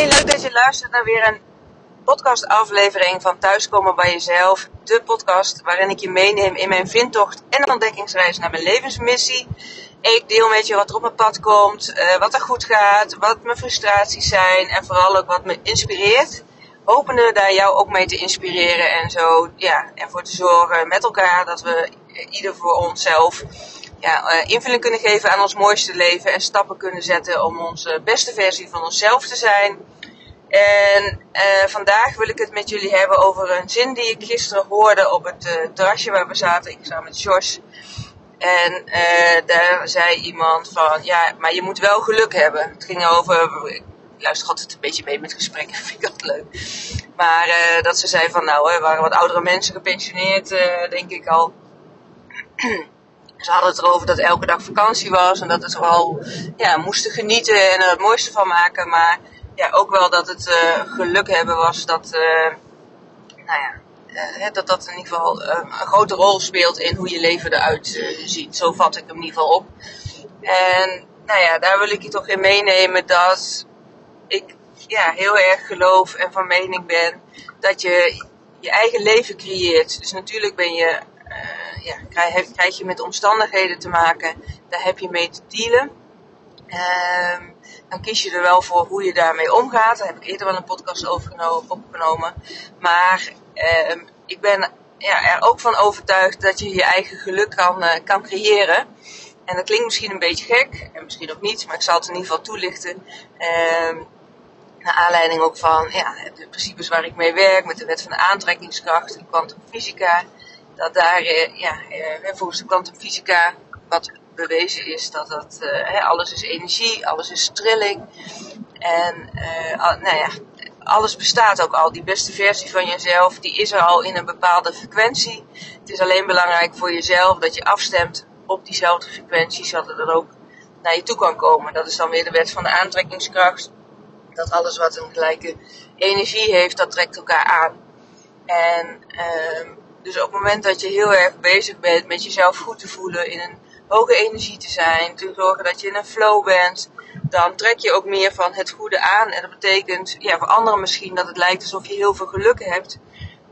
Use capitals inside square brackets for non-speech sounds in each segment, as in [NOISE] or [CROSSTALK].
Leuk dat je luistert naar weer een podcastaflevering van Thuiskomen bij Jezelf. De podcast waarin ik je meeneem in mijn vindtocht en ontdekkingsreis naar mijn levensmissie. Ik deel met je wat er op mijn pad komt, uh, wat er goed gaat, wat mijn frustraties zijn en vooral ook wat me inspireert. Hopende daar jou ook mee te inspireren en zo ja, ervoor te zorgen met elkaar dat we ieder voor onszelf ja, uh, invulling kunnen geven aan ons mooiste leven en stappen kunnen zetten om onze beste versie van onszelf te zijn. En uh, vandaag wil ik het met jullie hebben over een zin die ik gisteren hoorde op het uh, terrasje waar we zaten. Ik samen met Jos. En daar zei iemand van, ja, maar je moet wel geluk hebben. Het ging over, ik luister altijd een beetje mee met gesprekken, [LAUGHS] vind ik dat leuk. Maar dat ze zei van, nou, er waren wat oudere mensen gepensioneerd, denk ik al. [CLEARS THROAT] Ze hadden het erover dat elke dag vakantie was en dat ze vooral ja, moesten genieten en er het mooiste van maken. Maar ja, ook wel dat het uh, geluk hebben was dat, uh, nou ja, uh, dat dat in ieder geval een grote rol speelt in hoe je leven eruit ziet. Zo vat ik hem in ieder geval op. En nou ja, daar wil ik je toch in meenemen dat ik ja, heel erg geloof en van mening ben dat je je eigen leven creëert. Dus natuurlijk ben je ja, krijg, je met omstandigheden te maken, daar heb je mee te dealen. Um, dan kies je er wel voor hoe je daarmee omgaat. Daar heb ik eerder wel een podcast over opgenomen. Maar um, ik ben ja, er ook van overtuigd dat je je eigen geluk kan, uh, kan creëren. En dat klinkt misschien een beetje gek, en misschien ook niet, maar ik zal het in ieder geval toelichten. Um, naar aanleiding ook van ja, de principes waar ik mee werk, met de wet van de aantrekkingskracht en kwantumfysica dat daar, uh, ja, uh, volgens de kwantumfysica, wat bewezen is, dat dat, uh, alles is energie, alles is trilling. En, nou ja, alles bestaat ook al. Die beste versie van jezelf, die is er al in een bepaalde frequentie. Het is alleen belangrijk voor jezelf dat je afstemt op diezelfde frequentie, zodat het ook naar je toe kan komen. Dat is dan weer de wet van de aantrekkingskracht. Dat alles wat een gelijke energie heeft, dat trekt elkaar aan. En uh, dus op het moment dat je heel erg bezig bent met jezelf goed te voelen, in een hoge energie te zijn, te zorgen dat je in een flow bent, dan trek je ook meer van het goede aan. En dat betekent, ja, voor anderen misschien dat het lijkt alsof je heel veel geluk hebt.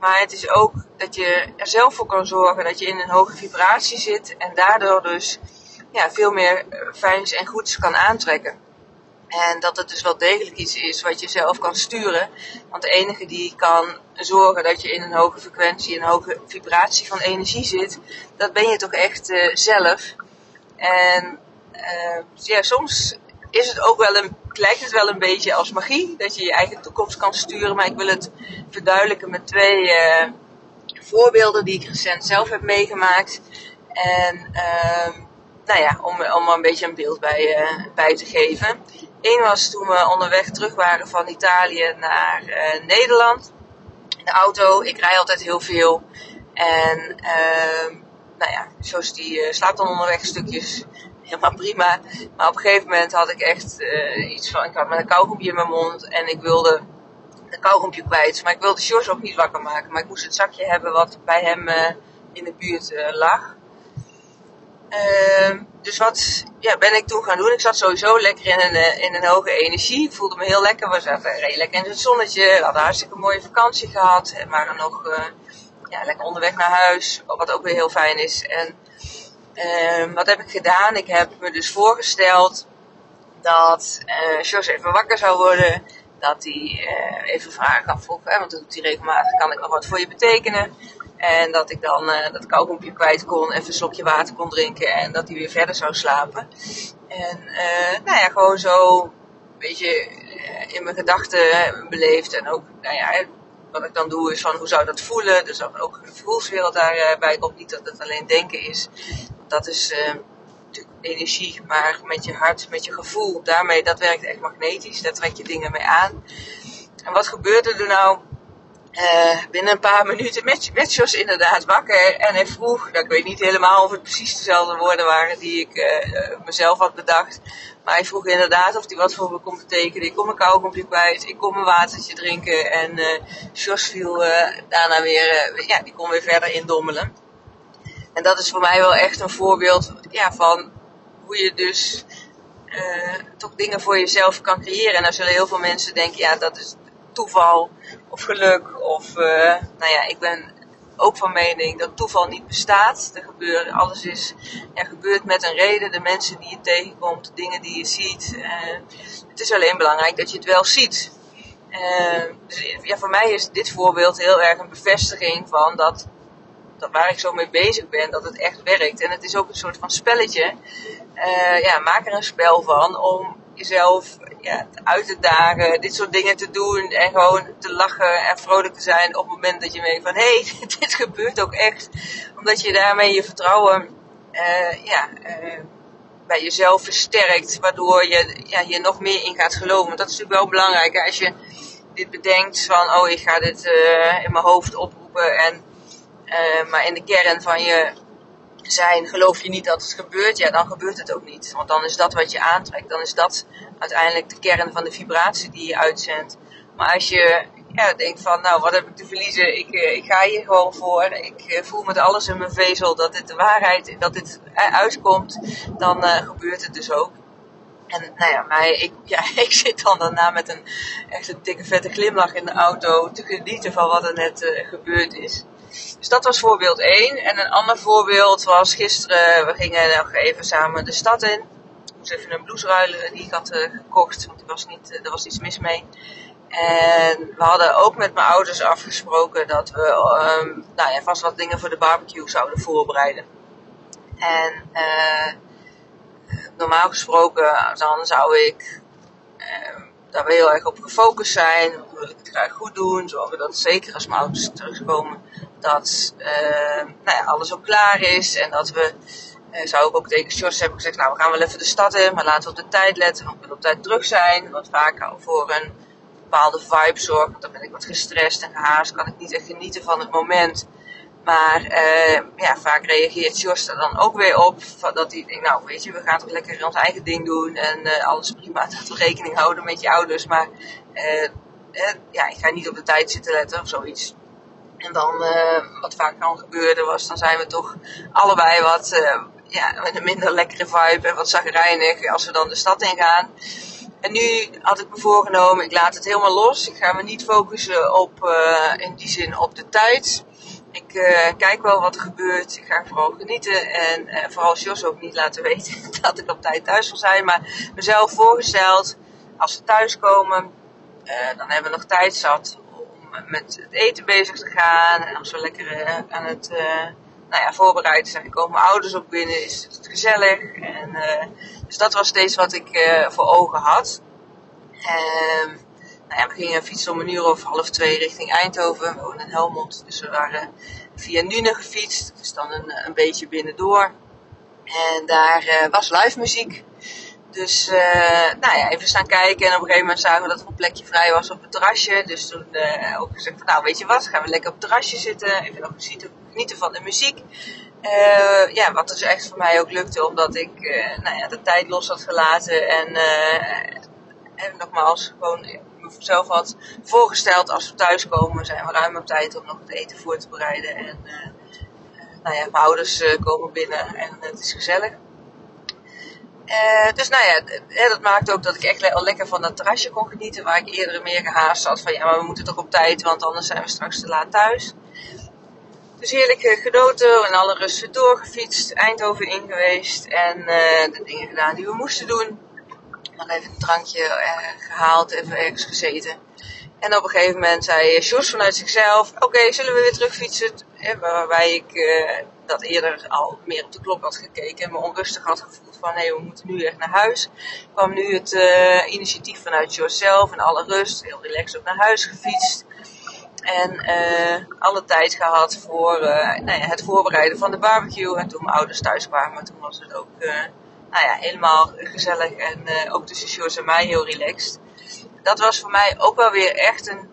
Maar het is ook dat je er zelf voor kan zorgen dat je in een hoge vibratie zit en daardoor dus ja, veel meer fijns en goeds kan aantrekken. En dat het dus wel degelijk iets is wat je zelf kan sturen. Want de enige die kan zorgen dat je in een hoge frequentie, een hoge vibratie van energie zit, dat ben je toch echt uh, zelf. En uh, ja, soms is het ook wel een, lijkt het wel een beetje als magie, dat je je eigen toekomst kan sturen. Maar ik wil het verduidelijken met twee uh, voorbeelden die ik recent zelf heb meegemaakt. En nou ja, om, om een beetje een beeld bij, bij te geven. Eén was toen we onderweg terug waren van Italië naar Nederland. De auto. Ik rij altijd heel veel. En uh, nou ja, zoals die uh, slaapt dan onderweg stukjes. [LAUGHS] Helemaal prima. Maar op een gegeven moment had ik echt uh, iets van... Ik had met een kauwgompje in mijn mond. En ik wilde een kauwgompje kwijt. Maar ik wilde George ook niet wakker maken. Maar ik moest het zakje hebben wat bij hem in de buurt lag. Uh, dus wat ja, ben ik toen gaan doen? Ik zat sowieso lekker in een, eh, in een hoge energie. Ik voelde me heel lekker. We zaten redelijk in het zonnetje. We hadden hartstikke mooie vakantie gehad. En waren nog uh, ja, lekker onderweg naar huis. Wat ook weer heel fijn is. En uh, wat heb ik gedaan? Ik heb me dus voorgesteld dat uh, Jos even wakker zou worden. Dat hij even vragen kan vroegen. Want dat doet hij regelmatig. Kan ik nog wat voor je betekenen? En dat ik dan uh, dat kauwgompje kwijt kon, even een slokje water kon drinken en dat hij weer verder zou slapen. En uh, nou ja, gewoon zo een beetje uh, in mijn gedachten beleefd. En ook, nou ja, wat ik dan doe is van hoe zou dat voelen. Dus ook een gevoelswereld daarbij komt. Niet dat het alleen denken is. Dat is natuurlijk energie, maar met je hart, met je gevoel. Daarmee, dat werkt echt magnetisch. Daar trek je dingen mee aan. En wat gebeurde er nou? Uh, binnen een paar minuten met, Jos inderdaad wakker. En hij vroeg, nou, ik weet niet helemaal of het precies dezelfde woorden waren die ik uh, mezelf had bedacht. Maar hij vroeg inderdaad of hij wat voor me kon betekenen. Ik kon mijn kauwgompje kwijt, ik kon mijn watertje drinken. En Jos viel daarna weer, ja, die kon weer verder indommelen. En dat is voor mij wel echt een voorbeeld ja, van hoe je dus toch dingen voor jezelf kan creëren. En dan zullen heel veel mensen denken, ja, dat is toeval of geluk. Of, nou ja, ik ben ook van mening dat toeval niet bestaat. Er gebeurt, alles is, ja, gebeurt met een reden. De mensen die je tegenkomt, de dingen die je ziet. Uh, het is alleen belangrijk dat je het wel ziet. Uh, dus ja, voor mij is dit voorbeeld heel erg een bevestiging van dat, dat waar ik zo mee bezig ben, dat het echt werkt. En het is ook een soort van spelletje. Ja, maak er een spel van om jezelf ja, uit te dagen, dit soort dingen te doen en gewoon te lachen en vrolijk te zijn op het moment dat je merkt van hé, hey, [LAUGHS] dit gebeurt ook echt. Omdat je daarmee je vertrouwen uh, ja, uh, bij jezelf versterkt, waardoor je ja, je nog meer in gaat geloven. Want dat is natuurlijk wel belangrijk. Als je dit bedenkt van oh, ik ga dit uh, in mijn hoofd oproepen en maar in de kern van je zijn, geloof je niet dat het gebeurt, ja, dan gebeurt het ook niet. Want dan is dat wat je aantrekt. Dan is dat uiteindelijk de kern van de vibratie die je uitzendt. Maar als je ja, denkt van, nou, wat heb ik te verliezen? Ik, eh, ik ga hier gewoon voor. Ik eh, voel met alles in mijn vezel dat dit de waarheid, dat dit uitkomt. Dan gebeurt het dus ook. En nou ja, maar ik, [LAUGHS] ja, ik zit dan daarna met een echt een dikke vette glimlach in de auto te genieten van wat er net gebeurd is. Dus dat was voorbeeld 1. En een ander voorbeeld was gisteren, we gingen nog even samen de stad in. Ik moest even een blouse ruilen die ik had uh, gekocht, want was, niet, uh, er was iets mis mee. En we hadden ook met mijn ouders afgesproken dat we um, nou ja, vast wat dingen voor de barbecue zouden voorbereiden. En uh, normaal gesproken dan zou ik uh, daar heel erg op gefocust zijn. Wil ik het graag goed doen, zorgen dat zeker als mijn ouders terugkomen dat uh, nou ja, alles ook klaar is. En dat we, uh, zou ik ook tegen Sjors hebben gezegd, nou we gaan wel even de stad in, maar laten we op de tijd letten, we we op tijd terug zijn. Want vaak al voor een bepaalde vibe zorgen, want dan ben ik wat gestrest en gehaast, kan ik niet echt genieten van het moment. Maar uh, ja, vaak reageert Jos er dan ook weer op. Dat hij denkt, nou weet je, we gaan toch lekker ons eigen ding doen. En alles prima, [LAUGHS] dat we rekening houden met je ouders. Maar ja, ik ga niet op de tijd zitten letten of zoiets. En dan, uh, wat vaak dan gebeurde was, dan zijn we toch allebei wat, uh, ja, met een minder lekkere vibe en wat zagrijnig als we dan de stad ingaan. En nu had ik me voorgenomen, ik laat het helemaal los. Ik ga me niet focussen op, uh, in die zin op de tijd. Ik kijk wel wat er gebeurt. Ik ga vooral genieten. En uh, vooral Jos ook niet laten [LAUGHS] weten dat ik op tijd thuis zal zijn. Maar mezelf voorgesteld, als we thuiskomen, dan hebben we nog tijd zat met het eten bezig te gaan. En als we lekker uh, aan het uh, nou ja, voorbereiden zijn, komen mijn ouders ook binnen, is het gezellig. En, uh, dus dat was steeds wat ik voor ogen had. En, nou ja, we gingen fietsen om een uur of half twee richting Eindhoven. We wonen in Helmond, dus we waren via Nune gefietst. Dus dan een, een beetje binnendoor. En daar was live muziek. Dus uh, nou ja, even staan kijken. En op een gegeven moment zagen we dat er een plekje vrij was op het terrasje. Dus toen uh, ook gezegd van nou weet je wat, gaan we lekker op het terrasje zitten. Even nog genieten van de muziek. Uh, ja, wat dus echt voor mij ook lukte. Omdat ik nou ja, de tijd los had gelaten. En, en nogmaals gewoon mezelf had voorgesteld als we thuiskomen. Zijn we ruim op tijd om nog het eten voor te bereiden. En nou ja, mijn ouders komen binnen en het is gezellig. Uh, dus nou ja, dat maakte ook dat ik echt al lekker van dat terrasje kon genieten. Waar ik eerder meer gehaast had van ja, maar we moeten toch op tijd, want anders zijn we straks te laat thuis. Dus heerlijk uh, genoten en alle rust doorgefietst, Eindhoven in geweest en uh, de dingen gedaan die we moesten doen. Dan even een drankje gehaald, even ergens gezeten. En op een gegeven moment zei Jos vanuit zichzelf, oké, zullen we weer terugfietsen? Waarbij ik dat eerder al meer op de klok had gekeken en me onrustig had gevoeld van hé, we moeten nu echt naar huis. kwam nu het uh, initiatief vanuit zelf en alle rust, heel relaxed ook naar huis gefietst. En uh, alle tijd gehad voor nou ja, het voorbereiden van de barbecue. En toen mijn ouders thuis kwamen, toen was het ook nou ja, helemaal gezellig. En ook tussen Jos en mij heel relaxed. Dat was voor mij ook wel weer echt een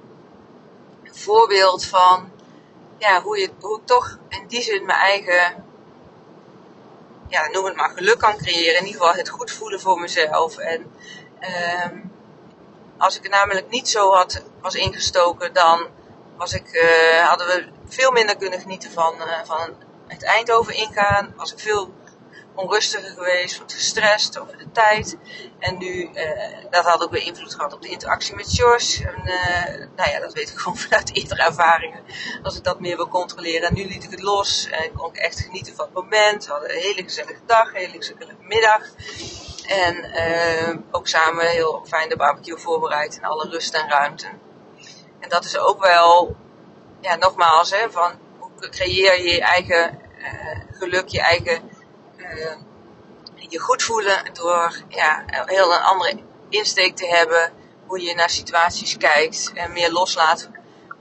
voorbeeld van ja, hoe, je, hoe ik toch in die zin mijn eigen, ja, noem het maar, geluk kan creëren. In ieder geval het goed voelen voor mezelf. En um, als ik het namelijk niet zo had, was ingestoken, dan was ik, uh, hadden we veel minder kunnen genieten van, uh, van het Eindhoven ingaan. Was ik veel onrustiger geweest, wat gestrest over de tijd. En nu, uh, dat had ook weer invloed gehad op de interactie met. En, uh, nou ja, dat weet ik [LAUGHS] gewoon vanuit eerdere ervaringen. Als ik dat meer wil controleren. En nu liet ik het los en kon ik echt genieten van het moment. We hadden een hele gezellige dag, een hele gezellige middag. En uh, ook samen heel fijn de barbecue voorbereid in alle rust en ruimte. En dat is ook wel, ja, nogmaals, hè, van hoe creëer je je eigen geluk, je eigen uh, je goed voelen door ja, heel een andere insteek te hebben. Hoe je naar situaties kijkt en meer loslaat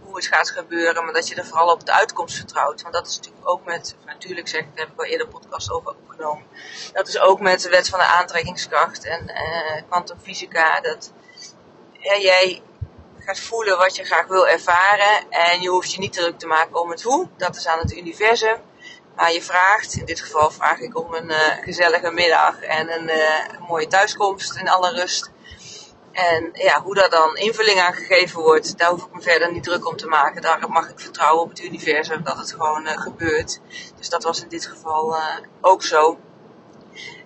hoe het gaat gebeuren. Maar dat je er vooral op de uitkomst vertrouwt. Want dat is natuurlijk ook met, natuurlijk zeg ik, daar heb ik al eerder podcast over opgenomen. Dat is ook met de wet van de aantrekkingskracht en kwantumfysica. Uh, dat jij gaat voelen wat je graag wil ervaren. En je hoeft je niet druk te maken om het hoe. Dat is aan het universum maar je vraagt. In dit geval vraag ik om een uh, gezellige middag en een, uh, mooie thuiskomst in alle rust. En ja, hoe daar dan invulling aan gegeven wordt, daar hoef ik me verder niet druk om te maken. Daar mag ik vertrouwen op het universum dat het gewoon uh, gebeurt. Dus dat was in dit geval ook zo.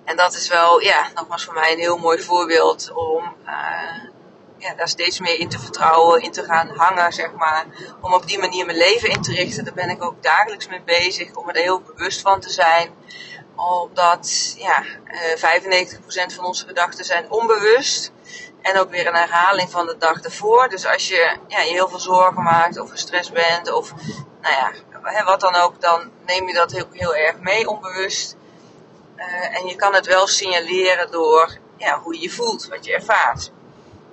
En dat is wel, ja, nogmaals voor mij een heel mooi voorbeeld om ja, daar steeds meer in te vertrouwen, in te gaan hangen, zeg maar. Om op die manier mijn leven in te richten. Daar ben ik ook dagelijks mee bezig, om er heel bewust van te zijn. Omdat ja, 95% eh, van onze gedachten zijn onbewust. En ook weer een herhaling van de dag ervoor. Dus als je ja, je heel veel zorgen maakt of gestrest bent of nou ja, wat dan ook, dan neem je dat heel, heel erg mee onbewust. Uh, en je kan het wel signaleren door ja, hoe je je voelt, wat je ervaart.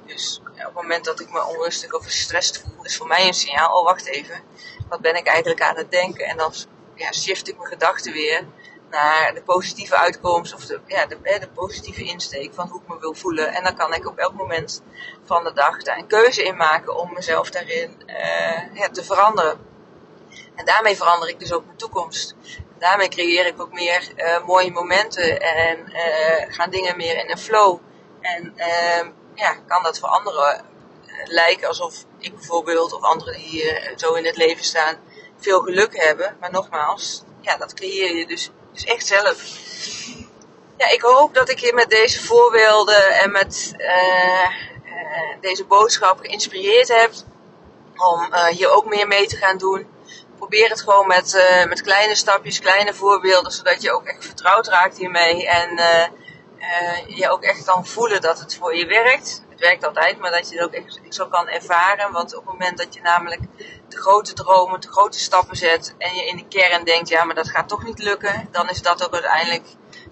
Dus op het moment dat ik me onrustig of gestrest voel, is voor mij een signaal, oh wacht even, wat ben ik eigenlijk aan het denken? En dan ja, shift ik mijn gedachten weer naar de positieve uitkomst of de, ja, de, de, positieve insteek van hoe ik me wil voelen. En dan kan ik op elk moment van de dag daar een keuze in maken om mezelf daarin uh, ja, te veranderen. En daarmee verander ik dus ook mijn toekomst. Daarmee creëer ik ook meer uh, mooie momenten en uh, gaan dingen meer in een flow. En ehm, ja, kan dat voor anderen eh, lijken alsof ik bijvoorbeeld of anderen die uh, zo in het leven staan veel geluk hebben. Maar nogmaals, ja, dat creëer je dus, dus echt zelf. Ja, ik hoop dat ik je met deze voorbeelden en met uh, deze boodschap geïnspireerd heb om hier ook meer mee te gaan doen. Probeer het gewoon met, met kleine stapjes, kleine voorbeelden, zodat je ook echt vertrouwd raakt hiermee. En uh, je ook echt kan voelen dat het voor je werkt. Het werkt altijd, maar dat je het ook echt zo kan ervaren. Want op het moment dat je namelijk de grote dromen, de grote stappen zet en je in de kern denkt, ja, maar dat gaat toch niet lukken, dan is dat ook uiteindelijk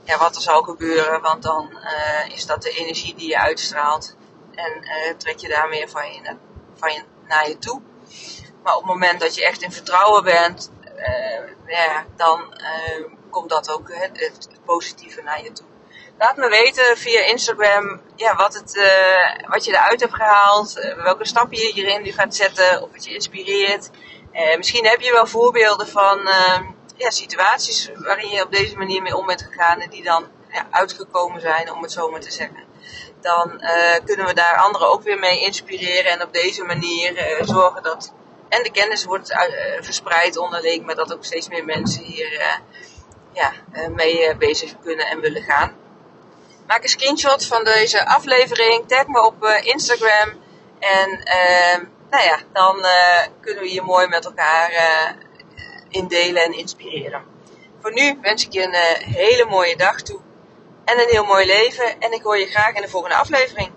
ja, wat er zal gebeuren. Want dan uh, is dat de energie die je uitstraalt en uh, trek je daar meer van je, van je naar je toe. Maar op het moment dat je echt in vertrouwen bent, ja, dan komt dat ook het, het positieve naar je toe. Laat me weten via Instagram ja, wat, het, uh, wat je eruit hebt gehaald. Uh, welke stappen je hierin nu gaat zetten. Of het je inspireert. Uh, misschien heb je wel voorbeelden van ja, situaties waarin je op deze manier mee om bent gegaan. En die dan ja, uitgekomen zijn, om het zo maar te zeggen. Dan kunnen we daar anderen ook weer mee inspireren. En op deze manier zorgen dat en de kennis wordt verspreid onderling. Maar dat ook steeds meer mensen hier ja, mee bezig kunnen en willen gaan. Maak een screenshot van deze aflevering. Tag me op uh, Instagram. En uh, nou ja, dan uh, kunnen we hier mooi met elkaar uh, indelen en inspireren. Voor nu wens ik je een hele mooie dag toe. En een heel mooi leven. En ik hoor je graag in de volgende aflevering.